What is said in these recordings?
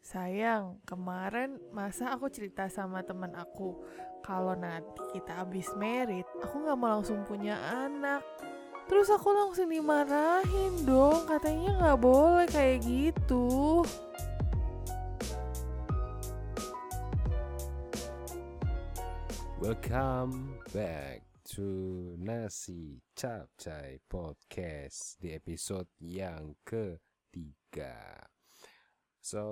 Sayang, kemarin masa aku cerita sama teman aku kalau nanti kita habis merit, aku nggak mau langsung punya anak. Terus aku langsung dimarahin dong, katanya nggak boleh kayak gitu. Welcome back to Nasi Capcay Podcast di episode yang ketiga. So,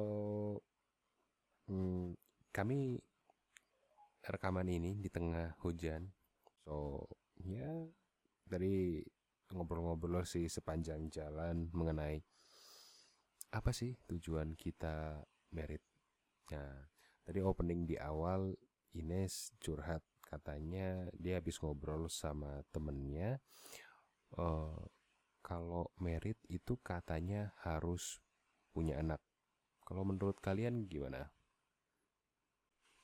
hmm, kami rekaman ini di tengah hujan. So, ya dari ngobrol-ngobrol sih sepanjang jalan mengenai apa sih tujuan kita merit. Nah, tadi opening di awal Ines curhat katanya dia habis ngobrol sama temennya uh, kalau merit itu katanya harus punya anak kalau menurut kalian gimana?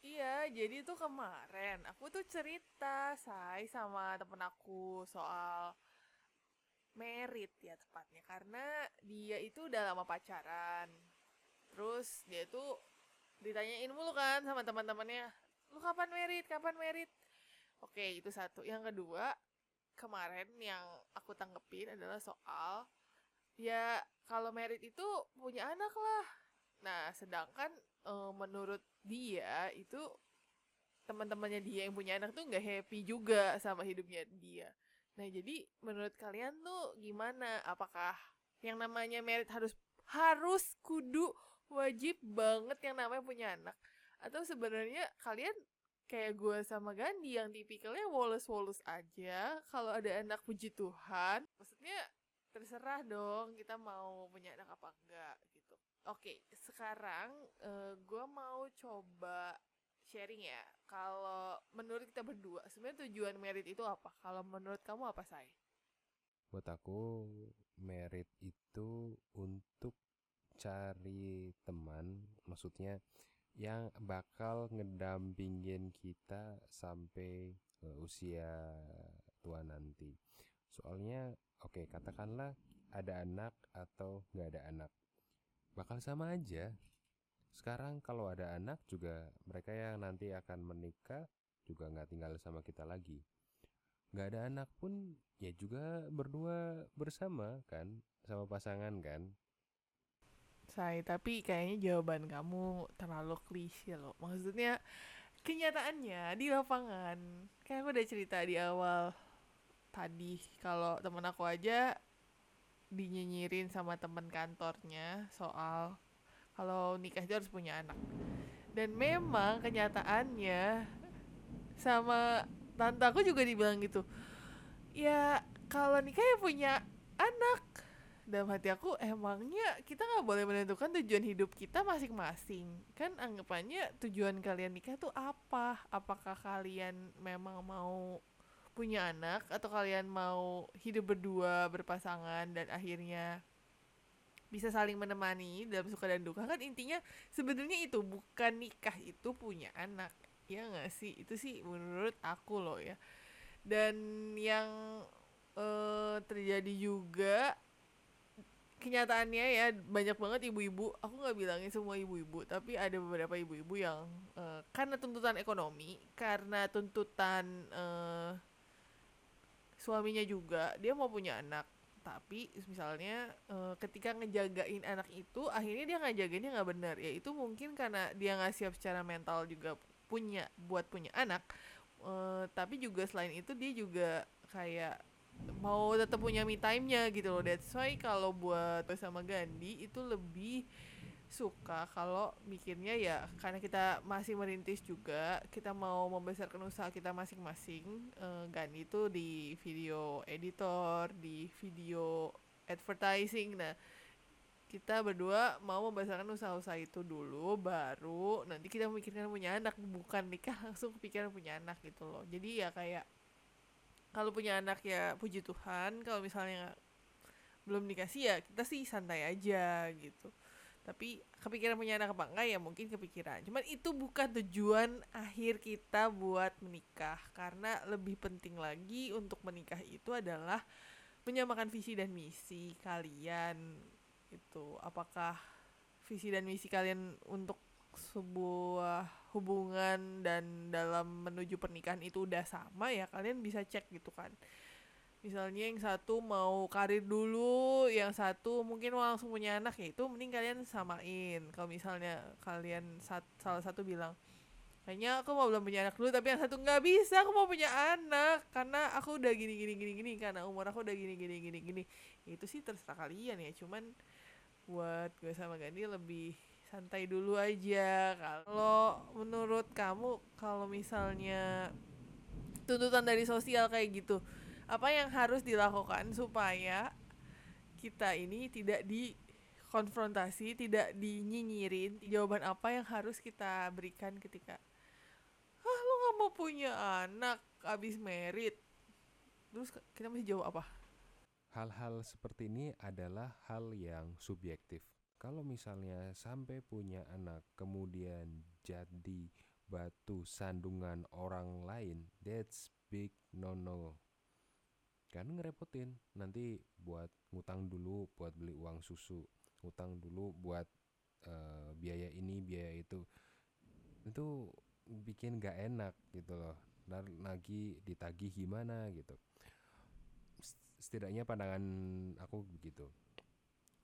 Iya, jadi tuh kemarin aku tuh cerita say sama temen aku soal merit ya tepatnya karena dia itu udah lama pacaran. Terus dia tuh ditanyain mulu kan sama teman-temannya, "Lu kapan merit? Kapan merit?" Oke, itu satu. Yang kedua, kemarin yang aku tanggepin adalah soal ya kalau merit itu punya anak lah Nah, sedangkan uh, menurut dia itu teman-temannya dia yang punya anak tuh nggak happy juga sama hidupnya dia. Nah, jadi menurut kalian tuh gimana? Apakah yang namanya merit harus harus kudu wajib banget yang namanya punya anak? Atau sebenarnya kalian kayak gue sama Gandhi yang tipikalnya woles-woles aja kalau ada anak puji Tuhan maksudnya terserah dong kita mau punya anak apa enggak Oke, sekarang uh, eh, gue mau coba sharing ya. Kalau menurut kita berdua, sebenarnya tujuan merit itu apa? Kalau menurut kamu apa, say? Buat aku, merit itu untuk cari teman, maksudnya yang bakal ngedampingin kita sampai uh, usia tua nanti. Soalnya, oke, okay, katakanlah ada anak atau nggak ada anak bakal sama aja. Sekarang kalau ada anak juga mereka yang nanti akan menikah juga nggak tinggal sama kita lagi. Nggak ada anak pun ya juga berdua bersama kan sama pasangan kan. Saya tapi kayaknya jawaban kamu terlalu klise loh. Maksudnya kenyataannya di lapangan kayak aku udah cerita di awal tadi kalau temen aku aja dinyinyirin sama temen kantornya soal kalau nikah itu harus punya anak. Dan memang kenyataannya sama tante aku juga dibilang gitu ya kalau nikah ya punya anak. Dalam hati aku emangnya kita nggak boleh menentukan tujuan hidup kita masing-masing? Kan anggapannya tujuan kalian nikah tuh apa? Apakah kalian memang mau punya anak atau kalian mau hidup berdua berpasangan dan akhirnya bisa saling menemani dalam suka dan duka kan intinya sebenarnya itu bukan nikah itu punya anak ya nggak sih? Itu sih menurut aku loh ya. Dan yang uh, terjadi juga kenyataannya ya banyak banget ibu-ibu aku nggak bilangin semua ibu-ibu tapi ada beberapa ibu-ibu yang uh, karena tuntutan ekonomi karena tuntutan uh, suaminya juga dia mau punya anak. Tapi misalnya e, ketika ngejagain anak itu akhirnya dia ngejagainnya nggak benar. Ya itu mungkin karena dia nggak siap secara mental juga punya buat punya anak. E, tapi juga selain itu dia juga kayak mau tetap punya me time-nya gitu loh. That's why kalau buat bersama Gandhi itu lebih suka kalau mikirnya ya karena kita masih merintis juga kita mau membesarkan usaha kita masing-masing uh, itu di video editor di video advertising. Nah kita berdua mau membesarkan usaha-usaha itu dulu baru nanti kita memikirkan punya anak bukan nikah langsung kepikiran punya anak gitu loh. Jadi ya kayak kalau punya anak ya puji Tuhan kalau misalnya belum dikasih ya kita sih santai aja gitu tapi kepikiran punya anak apa enggak ya mungkin kepikiran. Cuman itu bukan tujuan akhir kita buat menikah. Karena lebih penting lagi untuk menikah itu adalah menyamakan visi dan misi kalian itu apakah visi dan misi kalian untuk sebuah hubungan dan dalam menuju pernikahan itu udah sama ya kalian bisa cek gitu kan misalnya yang satu mau karir dulu yang satu mungkin mau langsung punya anak ya itu mending kalian samain. Kalau misalnya kalian sat, salah satu bilang kayaknya aku mau belum punya anak dulu tapi yang satu nggak bisa aku mau punya anak karena aku udah gini gini gini gini karena umur aku udah gini gini gini gini. Itu sih terserah kalian ya. Cuman buat gue sama Gani lebih santai dulu aja. Kalau menurut kamu kalau misalnya tuntutan dari sosial kayak gitu apa yang harus dilakukan supaya kita ini tidak dikonfrontasi, tidak dinyinyirin jawaban apa yang harus kita berikan ketika ah lu nggak mau punya anak abis merit terus kita mesti jawab apa Hal-hal seperti ini adalah hal yang subjektif. Kalau misalnya sampai punya anak kemudian jadi batu sandungan orang lain, that's big no-no. Kan ngerepotin. Nanti buat ngutang dulu buat beli uang susu, ngutang dulu buat eh, biaya ini, biaya itu. Itu bikin gak enak gitu loh. Dan lagi ditagih gimana gitu setidaknya pandangan aku begitu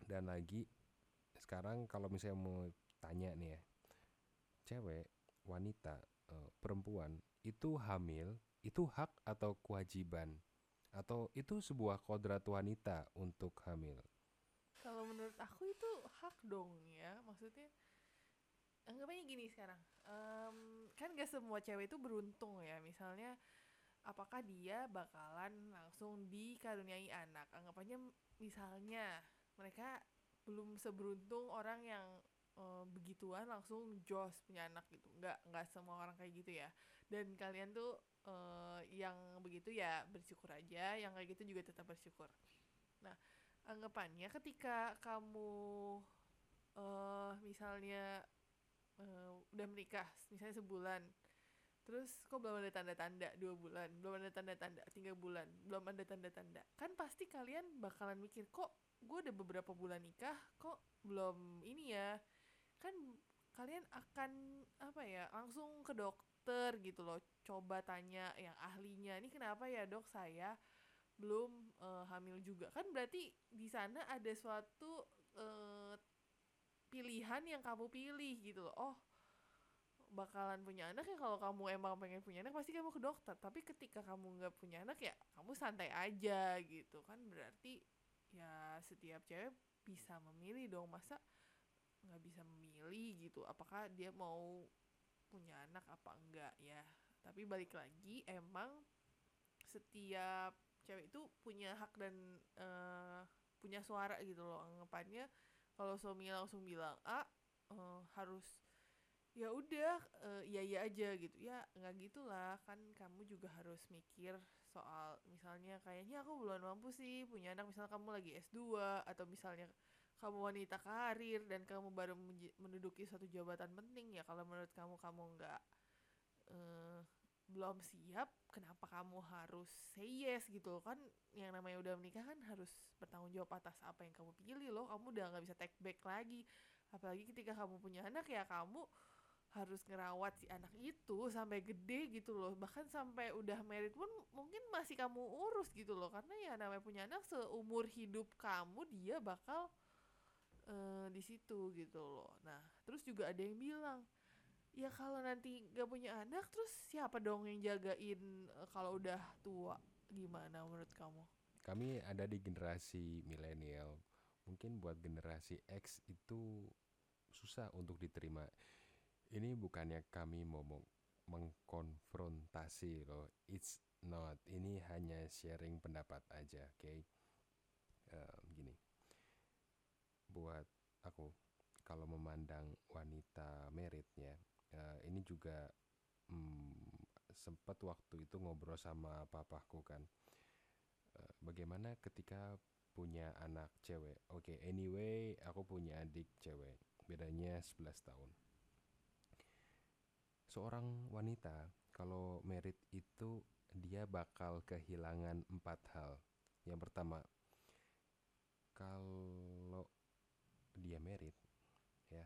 dan lagi sekarang kalau misalnya mau tanya nih ya cewek wanita eh, perempuan itu hamil itu hak atau kewajiban atau itu sebuah kodrat wanita untuk hamil? Kalau menurut aku itu hak dong ya. Maksudnya anggapannya gini sekarang. Em, kan gak semua cewek itu beruntung ya. Misalnya apakah dia bakalan langsung dikaruniai anak? Anggapannya misalnya mereka belum seberuntung orang yang eh, begituan langsung jos punya anak gitu. Nggak nggak semua orang kayak gitu ya dan kalian tuh eh, yang begitu ya bersyukur aja yang kayak gitu juga tetap bersyukur. Nah anggapannya ketika kamu eh misalnya eh, udah menikah misalnya sebulan terus kok belum ada tanda-tanda? Dua bulan belum ada tanda-tanda tiga bulan belum ada tanda-tanda. Kan pasti kalian bakalan mikir kok gue udah beberapa bulan nikah kok belum ini ya? Kan kalian akan apa ya langsung ke dokter gitu loh coba tanya yang ahlinya ini kenapa ya dok? Saya belum eh, hamil juga. Kan berarti di sana ada suatu eh, pilihan yang kamu pilih gitu loh. Oh bakalan punya anak ya? Kalau kamu emang pengen punya anak pasti kamu ke dokter. Tapi ketika kamu nggak punya anak ya kamu santai aja gitu. Kan berarti ya setiap cewek bisa memilih dong. Masa nggak bisa memilih gitu? Apakah dia mau punya anak apa enggak ya. Tapi balik lagi emang setiap cewek itu punya hak dan eh, punya suara gitu loh anggapannya. Kalau suami langsung bilang A eh, harus ya udah eh, iya iya aja gitu. Ya nggak gitulah. Kan kamu juga harus mikir soal misalnya kayaknya aku belum mampu sih punya anak. Misalnya kamu lagi S2 atau misalnya kamu wanita karir dan kamu baru menduduki suatu jabatan penting ya kalau menurut kamu kamu nggak eh, belum siap kenapa kamu harus say yes gitu? Kan yang namanya udah menikah kan harus bertanggung jawab atas apa yang kamu pilih loh. Kamu udah nggak bisa take back lagi. Apalagi ketika kamu punya anak ya kamu harus ngerawat si anak itu sampai gede gitu loh. Bahkan sampai udah married pun mungkin masih kamu urus gitu loh. Karena ya namanya punya anak seumur hidup kamu dia bakal eh, di situ gitu loh. Nah terus juga ada yang bilang ya kalau nanti gak punya anak terus siapa dong yang jagain eh, kalau udah tua? Gimana menurut kamu? Kami ada di generasi milenial. Mungkin buat generasi X itu susah untuk diterima. Ini bukannya kami mau meng- mengkonfrontasi loh. It's not. Ini hanya sharing pendapat aja oke Em, gini buat aku. Kalau memandang wanita meritnya ini juga mm, sempat waktu itu ngobrol sama papaku kan. Eh, bagaimana ketika punya anak cewek? Oke anyway aku punya adik cewek bedanya 11 tahun. Seorang wanita kalau merit itu dia bakal kehilangan empat hal. Yang pertama kalau dia merit ya.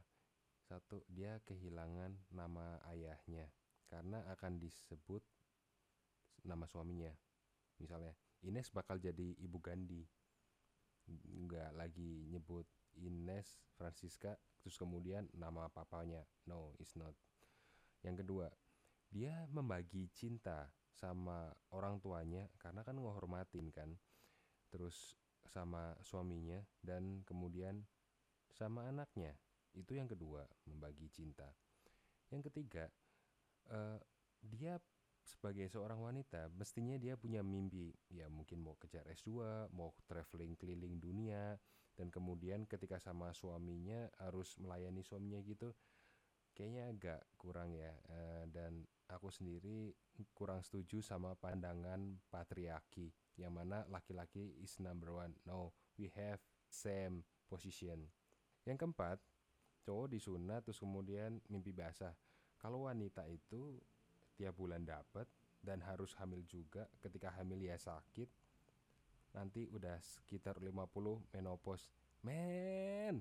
Satu dia kehilangan nama ayahnya karena akan disebut nama suaminya. Misalnya Ines bakal jadi ibu Gandhi. Nggak lagi nyebut Ines Francisca terus kemudian nama papanya. No it's not. Yang kedua dia membagi cinta sama orang tuanya karena kan menghormatin kan terus sama suaminya dan kemudian sama anaknya. Itu yang kedua membagi cinta. Yang ketiga uh, dia sebagai seorang wanita mestinya dia punya mimpi. Ya mungkin mau kejar S2 mau traveling keliling dunia dan kemudian ketika sama suaminya harus melayani suaminya gitu kayaknya agak kurang ya. Uh, dan aku sendiri kurang setuju sama pandangan patriarki yang mana laki-laki is number one. No we have same position yang keempat cowok disunat terus kemudian mimpi basah. Kalau wanita itu tiap bulan dapat dan harus hamil juga ketika hamil ya sakit nanti udah sekitar 50 menopause. Men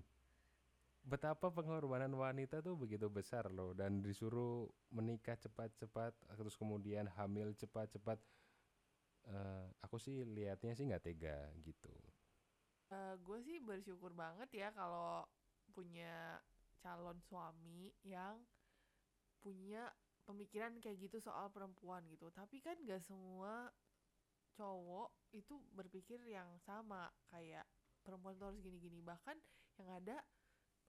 betapa pengorbanan wanita tuh begitu besar loh. Dan disuruh menikah cepat-cepat terus kemudian hamil cepat-cepat. Uh, aku sih lihatnya sih nggak tega gitu uh, eh, gue sih bersyukur banget ya kalau punya calon suami yang punya pemikiran kayak gitu soal perempuan gitu. Tapi kan gak semua cowok itu berpikir yang sama kayak perempuan tuh harus gini-gini. Bahkan yang ada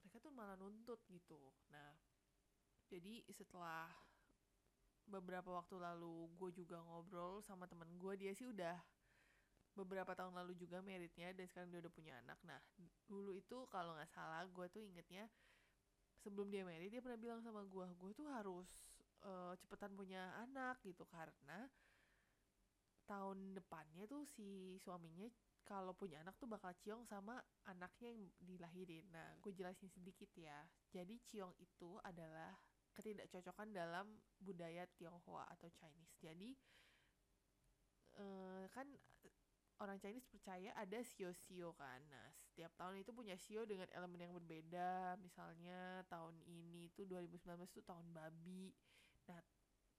mereka tuh malah nuntut gitu. Nah jadi setelah beberapa waktu lalu gue juga ngobrol sama temen gue dia sih udah beberapa tahun lalu juga meritnya dan sekarang dia udah punya anak nah dulu itu kalau nggak salah gue tuh ingetnya sebelum dia merit dia pernah bilang sama gue gue tuh harus uh, cepetan punya anak gitu karena tahun depannya tuh si suaminya kalau punya anak tuh bakal ciong sama anaknya yang dilahirin. Nah, gue jelasin sedikit ya. Jadi ciong itu adalah ketidakcocokan dalam budaya Tionghoa atau Chinese. Jadi eh, kan orang Chinese percaya ada sio-sio kan. Nah, setiap tahun itu punya sio dengan elemen yang berbeda. Misalnya tahun ini tuh 2019 tuh tahun babi. Nah,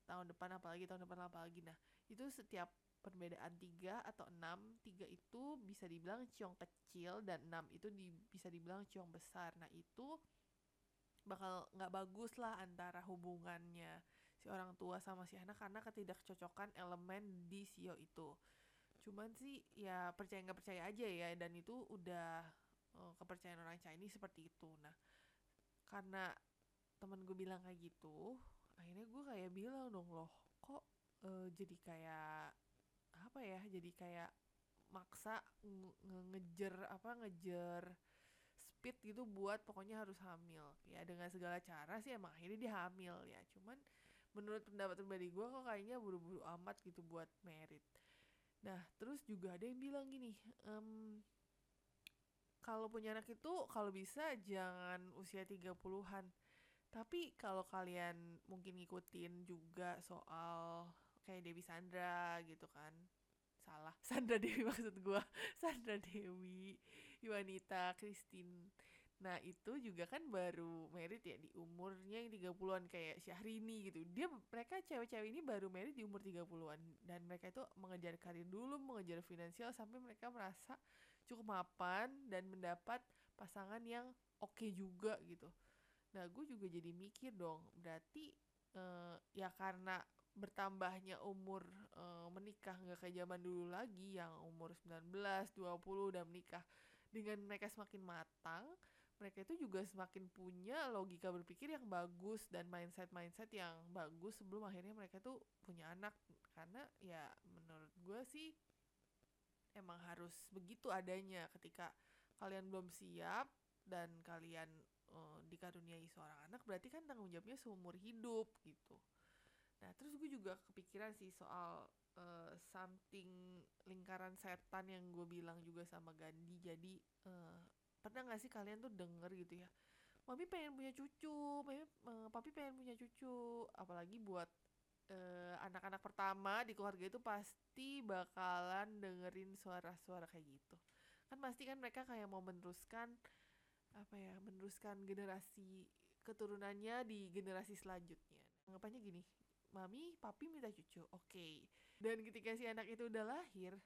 tahun depan apalagi tahun depan apalagi. Nah, itu setiap perbedaan tiga atau enam tiga itu bisa dibilang ciong kecil dan enam itu di, bisa dibilang ciong besar nah itu bakal nggak bagus lah antara hubungannya si orang tua sama si anak karena ketidakcocokan elemen di sio itu cuman sih ya percaya nggak percaya aja ya dan itu udah uh, kepercayaan orang Chinese seperti itu. Nah karena temen gue bilang kayak gitu akhirnya gue kayak bilang dong loh kok uh, jadi kayak apa ya jadi kayak maksa nge ngejer apa ngejer speed gitu buat pokoknya harus hamil. Ya dengan segala cara sih emang akhirnya dia hamil ya. Cuman menurut pendapat pribadi gue kok kayaknya buru-buru amat gitu buat merit nah terus juga ada yang bilang gini um, kalau punya anak itu kalau bisa jangan usia 30-an tapi kalau kalian mungkin ngikutin juga soal kayak Dewi Sandra gitu kan. Salah Sandra Dewi maksud gue Sandra Dewi Iwanita Christine nah itu juga kan baru merit ya di umurnya yang 30-an kayak Syahrini gitu dia mereka cewek-cewek ini baru merit di umur 30-an dan mereka itu mengejar karir dulu mengejar finansial sampai mereka merasa cukup mapan dan mendapat pasangan yang oke okay juga gitu nah gue juga jadi mikir dong berarti uh, ya karena bertambahnya umur e, menikah nggak kayak zaman dulu lagi yang umur 19, 20 udah menikah. Dengan mereka semakin matang, mereka itu juga semakin punya logika berpikir yang bagus dan mindset-mindset yang bagus sebelum akhirnya mereka tuh punya anak. Karena ya menurut gue sih emang harus begitu adanya ketika kalian belum siap dan kalian uh, dikaruniai seorang anak berarti kan tanggung jawabnya seumur hidup gitu. Nah, terus gue juga kepikiran sih soal uh, something lingkaran setan yang gue bilang juga sama Gandhi. Jadi uh, pernah gak sih kalian tuh denger gitu ya? Mami pengen punya cucu, mami, uh, papi pengen punya cucu. Apalagi buat anak-anak uh, pertama di keluarga itu pasti bakalan dengerin suara-suara kayak gitu. Kan pasti kan mereka kayak mau meneruskan apa ya, meneruskan generasi keturunannya di generasi selanjutnya anggapannya gini mami papi minta cucu oke dan ketika si anak itu udah lahir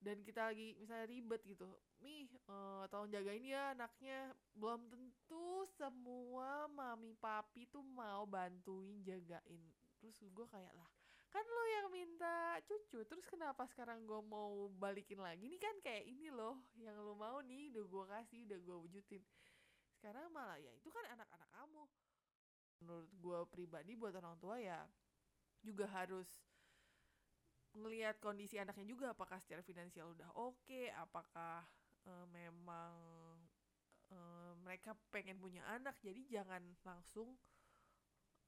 dan kita lagi misalnya ribet gitu mi uh, tolong jagain ya anaknya. Belum tentu semua mami papi tuh mau bantuin jagain. Terus gue kayak lah kan lo yang minta cucu terus kenapa sekarang gue mau balikin lagi? Nih kan kayak ini loh yang lo mau nih udah gue kasih udah gue wujudin. Sekarang malah ya itu kan anak-anak kamu. Menurut gue pribadi buat orang tua ya juga harus ngelihat kondisi anaknya juga apakah secara finansial udah oke okay, apakah uh, memang uh, mereka pengen punya anak. Jadi jangan langsung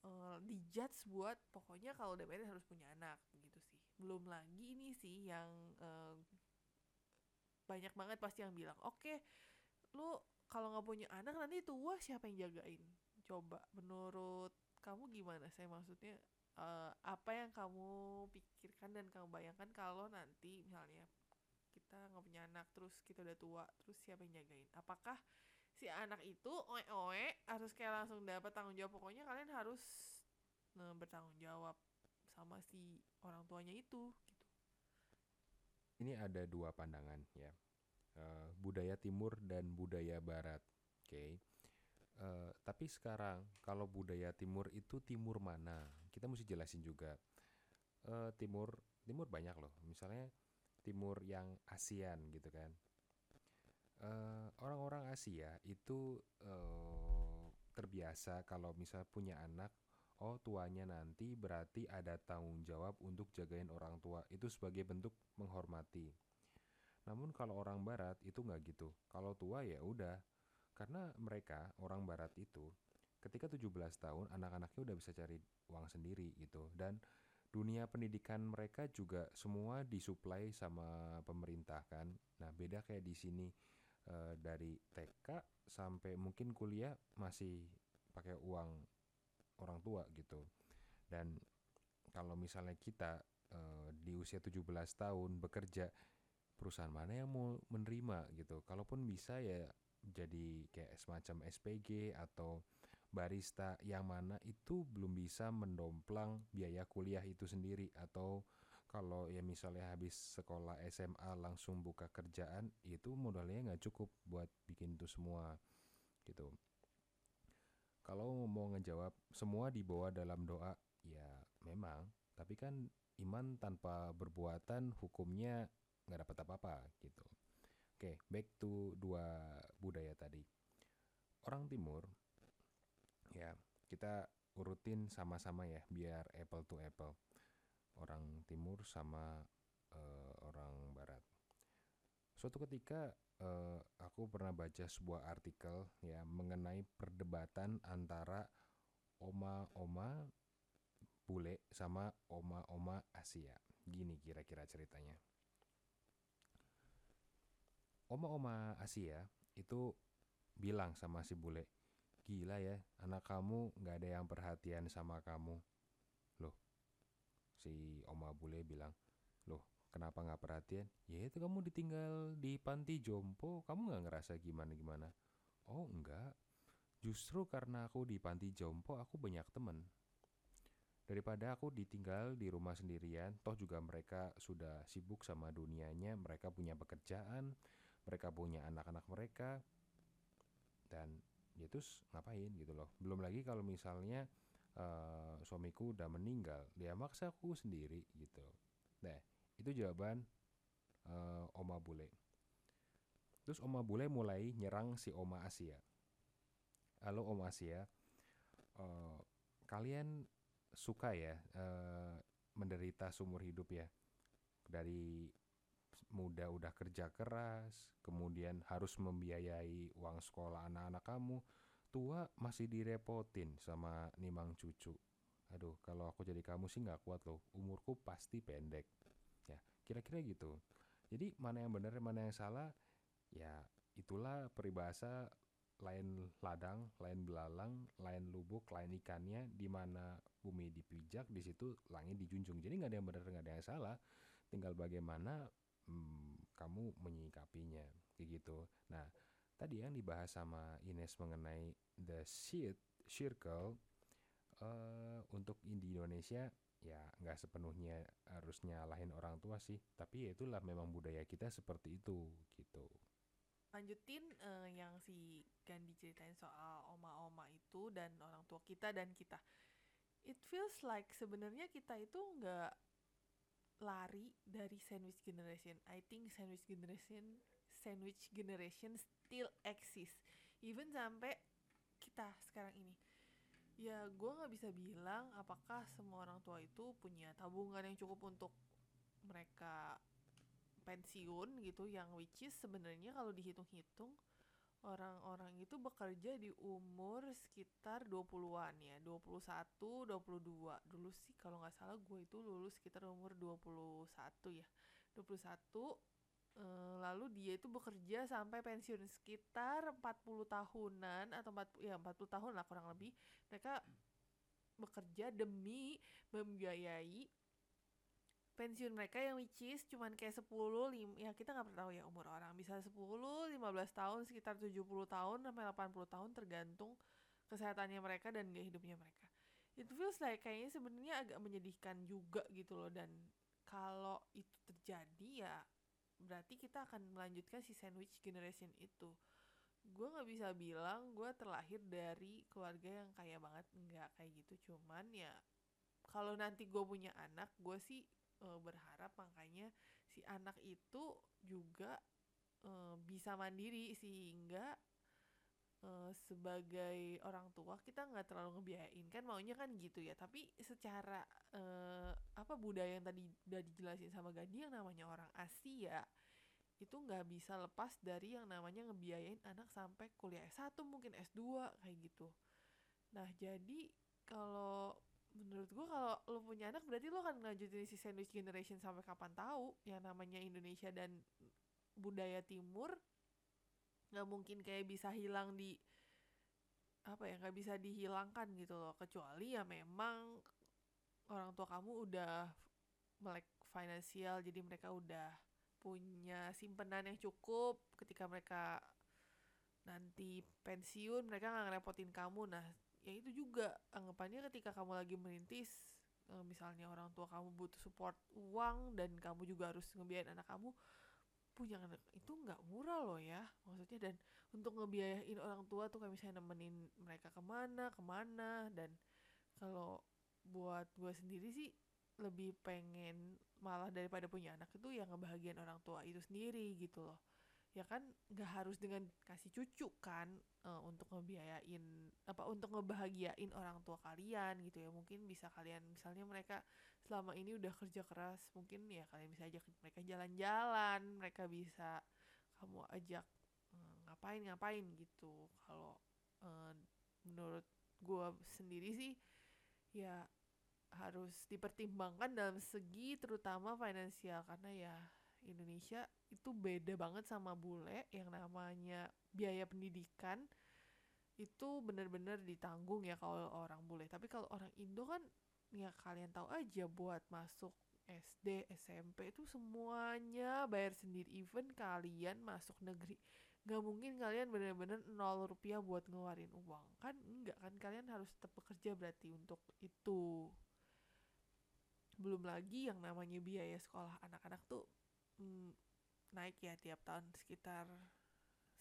uh, dijudge buat pokoknya kalau udah married harus punya anak gitu sih. Belum lagi ini sih yang uh, banyak banget pasti yang bilang oke okay, lu kalau nggak punya anak nanti tua siapa yang jagain? Coba menurut kamu gimana saya maksudnya uh, apa yang kamu pikirkan dan kamu bayangkan kalau nanti misalnya kita nggak punya anak terus kita udah tua terus siapa yang jagain apakah si anak itu oe oe harus kayak langsung dapat tanggung jawab pokoknya kalian harus nah, bertanggung jawab sama si orang tuanya itu gitu ini ada dua pandangan ya uh, budaya timur dan budaya barat oke okay. Uh, tapi sekarang kalau budaya timur itu timur mana? Kita mesti jelasin juga. Uh, timur timur banyak loh. Misalnya timur yang ASEAN gitu kan. orang orang-orang Asia itu uh, terbiasa kalau misal punya anak, oh tuanya nanti berarti ada tanggung jawab untuk jagain orang tua. Itu sebagai bentuk menghormati. Namun kalau orang Barat itu nggak gitu. Kalau tua ya udah karena mereka orang barat itu ketika 17 tahun anak-anaknya udah bisa cari uang sendiri gitu dan dunia pendidikan mereka juga semua disuplai sama pemerintah kan. Nah, beda kayak di sini e, dari TK sampai mungkin kuliah masih pakai uang orang tua gitu. Dan kalau misalnya kita e, di usia 17 tahun bekerja perusahaan mana yang mau menerima gitu. Kalaupun bisa ya jadi kayak semacam SPG atau barista yang mana itu belum bisa mendomplang biaya kuliah itu sendiri. Atau kalau ya misalnya habis sekolah SMA langsung buka kerjaan itu modalnya nggak cukup buat bikin itu semua gitu. Kalau mau ngejawab semua dibawa dalam doa ya memang. Tapi kan iman tanpa berbuatan hukumnya nggak dapat apa-apa gitu. Oke, back to dua budaya tadi. Orang timur, ya kita urutin sama-sama ya, biar apple to apple. Orang timur sama uh, orang barat. Suatu ketika uh, aku pernah baca sebuah artikel ya mengenai perdebatan antara oma-oma bule sama oma-oma Asia. Gini kira-kira ceritanya oma-oma Asia itu bilang sama si bule, gila ya, anak kamu nggak ada yang perhatian sama kamu. Loh, si oma bule bilang, loh kenapa nggak perhatian? Ya itu kamu ditinggal di panti jompo, kamu nggak ngerasa gimana-gimana? Oh enggak, justru karena aku di panti jompo aku banyak temen. Daripada aku ditinggal di rumah sendirian, toh juga mereka sudah sibuk sama dunianya, mereka punya pekerjaan, mereka punya anak-anak mereka dan ya terus ngapain gitu loh. Belum lagi kalau misalnya uh, suamiku udah meninggal dia maksa aku sendiri gitu. Nah itu jawaban uh, oma bule. Terus oma bule mulai nyerang si oma Asia. Halo oma Asia. Uh, kalian suka ya uh, menderita seumur hidup ya? Dari muda udah kerja keras, kemudian harus membiayai uang sekolah anak-anak kamu, tua masih direpotin sama nimang cucu. Aduh, kalau aku jadi kamu sih nggak kuat loh, umurku pasti pendek. Ya, kira-kira gitu. Jadi mana yang benar, mana yang salah, ya itulah peribahasa lain ladang, lain belalang, lain lubuk, lain ikannya, di mana bumi dipijak, di situ langit dijunjung. Jadi nggak ada yang benar, nggak ada yang salah. Tinggal bagaimana hmm, kamu menyikapinya kayak gitu. Nah, tadi yang dibahas sama Ines mengenai the shit circle uh, untuk di Indonesia ya nggak sepenuhnya harus nyalahin orang tua sih tapi ya itulah memang budaya kita seperti itu gitu lanjutin uh, yang si Gandhi ceritain soal oma-oma itu dan orang tua kita dan kita it feels like sebenarnya kita itu nggak lari dari sandwich generation. I think sandwich generation sandwich generation still exist even sampai kita sekarang ini. Ya gue nggak bisa bilang apakah semua orang tua itu punya tabungan yang cukup untuk mereka pensiun gitu yang which is sebenarnya kalau dihitung-hitung orang-orang itu bekerja di umur sekitar 20-an ya 21, 22 dulu sih kalau nggak salah gue itu lulus sekitar umur 21 ya. 21 eh, lalu dia itu bekerja sampai pensiun sekitar 40 tahunan atau 40 ya 40 tahun lah kurang lebih. Mereka bekerja demi membiayai pensiun mereka yang which is cuman kayak 10 lim, ya kita nggak pernah tahu ya umur orang. Bisa 10 15 tahun sekitar 70 tahun sampai 80 tahun tergantung kesehatannya mereka dan gaya hidupnya mereka. It feels like kayaknya sebenarnya agak menyedihkan juga gitu loh dan kalau itu terjadi ya berarti kita akan melanjutkan si sandwich generation itu. Gue nggak bisa bilang gue terlahir dari keluarga yang kaya banget nggak kayak gitu. Cuman ya kalau nanti gue punya anak gue sih uh, berharap makanya si anak itu juga uh, bisa mandiri sehingga uh, sebagai orang tua kita nggak terlalu ngebiayain. Kan maunya kan gitu ya tapi secara uh, apa budaya yang tadi udah dijelasin sama Gandhi yang namanya orang Asia itu nggak bisa lepas dari yang namanya ngebiayain anak sampai kuliah S1 mungkin S2 kayak gitu. Nah jadi kalau menurut gua kalau lo punya anak berarti lo akan ngelanjutin si sandwich generation sampai kapan tahu yang namanya Indonesia dan budaya timur nggak mungkin kayak bisa hilang di apa ya nggak bisa dihilangkan gitu loh. Kecuali ya memang orang tua kamu udah melek finansial jadi mereka udah punya simpenan yang cukup. Ketika mereka nanti pensiun mereka nggak ngerepotin kamu. Nah ya itu juga anggapannya ketika kamu lagi merintis eh, misalnya orang tua kamu butuh support uang dan kamu juga harus ngebiayain anak kamu punya anak itu nggak murah loh ya maksudnya dan untuk ngebiayain orang tua tuh kayak misalnya nemenin mereka ke mana ke mana dan kalau buat gue sendiri sih lebih pengen malah daripada punya anak itu yang ngebahagiain orang tua itu sendiri gitu loh ya kan nggak harus dengan kasih cucu kan uh, untuk ngebiayain apa untuk ngebahagiain orang tua kalian gitu ya. Mungkin bisa kalian misalnya mereka selama ini udah kerja keras mungkin ya kalian bisa ajak mereka jalan-jalan mereka bisa kamu ajak uh, ngapain ngapain gitu. Kalau uh, menurut gue sendiri sih ya harus dipertimbangkan dalam segi terutama finansial. Karena ya Indonesia itu beda banget sama bule yang namanya biaya pendidikan itu bener-bener ditanggung ya kalau orang bule. Tapi kalau orang Indo kan ya kalian tahu aja buat masuk SD SMP itu semuanya bayar sendiri. Even kalian masuk negeri nggak mungkin kalian bener-bener nol rupiah buat ngeluarin uang. Kan enggak kan kalian harus tetap bekerja berarti untuk itu. Belum lagi yang namanya biaya sekolah anak-anak tuh mm, naik ya tiap tahun sekitar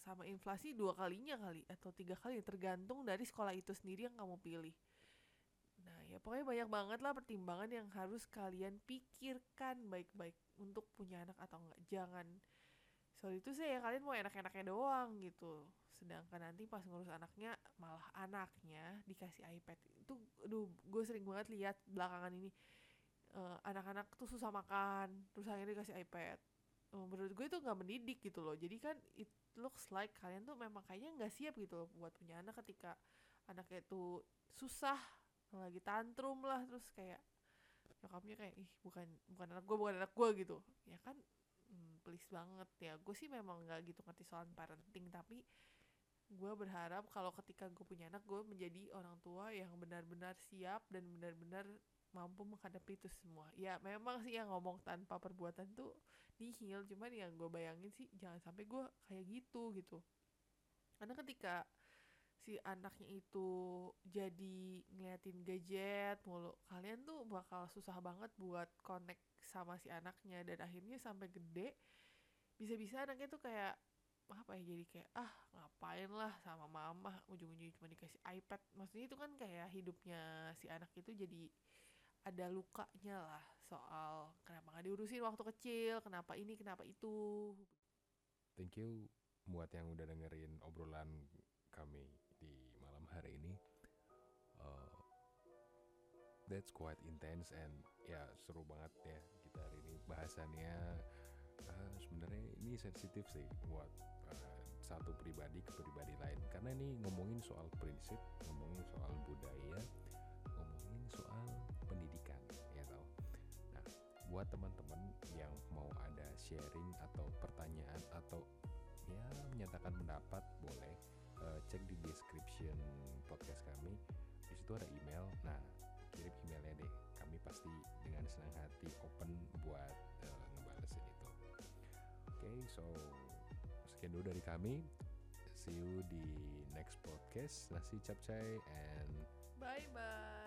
sama inflasi dua kalinya kali atau tiga kali tergantung dari sekolah itu sendiri yang kamu pilih. Nah ya pokoknya banyak banget lah pertimbangan yang harus kalian pikirkan baik-baik untuk punya anak atau enggak. Jangan soal itu sih ya kalian mau enak-enaknya doang gitu. Sedangkan nanti pas ngurus anaknya malah anaknya dikasih iPad itu, aduh gue sering banget lihat belakangan ini uh, anak-anak tuh susah makan, terus akhirnya dikasih iPad uh, menurut gue itu nggak mendidik gitu loh. Jadi kan it looks like kalian tuh memang kayaknya nggak siap gitu loh buat punya anak ketika anaknya itu susah lagi tantrum lah terus kayak nyokapnya kayak ih bukan bukan anak gue bukan anak gue gitu. Ya kan hmm, please banget ya. Gue sih memang nggak gitu ngerti soal parenting tapi gue berharap kalau ketika gue punya anak gue menjadi orang tua yang benar-benar siap dan benar-benar mampu menghadapi itu semua. Ya memang sih yang ngomong tanpa perbuatan tuh nihil. Cuman yang gue bayangin sih jangan sampai gue kayak gitu gitu. Karena ketika si anaknya itu jadi ngeliatin gadget mulu kalian tuh bakal susah banget buat connect sama si anaknya. Dan akhirnya sampai gede bisa-bisa anaknya tuh kayak apa ya jadi kayak ah ngapain lah sama mama? Ujung-ujungnya cuma dikasih iPad. Maksudnya itu kan kayak hidupnya si anak itu jadi ada lukanya lah soal kenapa nggak diurusin waktu kecil kenapa ini kenapa itu. Thank you buat yang udah dengerin obrolan kami di malam hari ini. Uh, that's quite intense and ya seru banget ya kita hari ini bahasannya. Uh, sebenarnya ini sensitif sih buat uh, satu pribadi ke pribadi lain. Karena ini ngomongin soal prinsip, ngomongin soal budaya, buat teman-teman yang mau ada sharing atau pertanyaan atau ya menyatakan pendapat boleh uh, cek di description podcast kami. Di situ ada email. Nah kirim emailnya deh. Kami pasti dengan senang hati open buat uh, ngebalesin itu. Oke okay, so sekian dulu dari kami. See you di next podcast. Nasi capcay and bye bye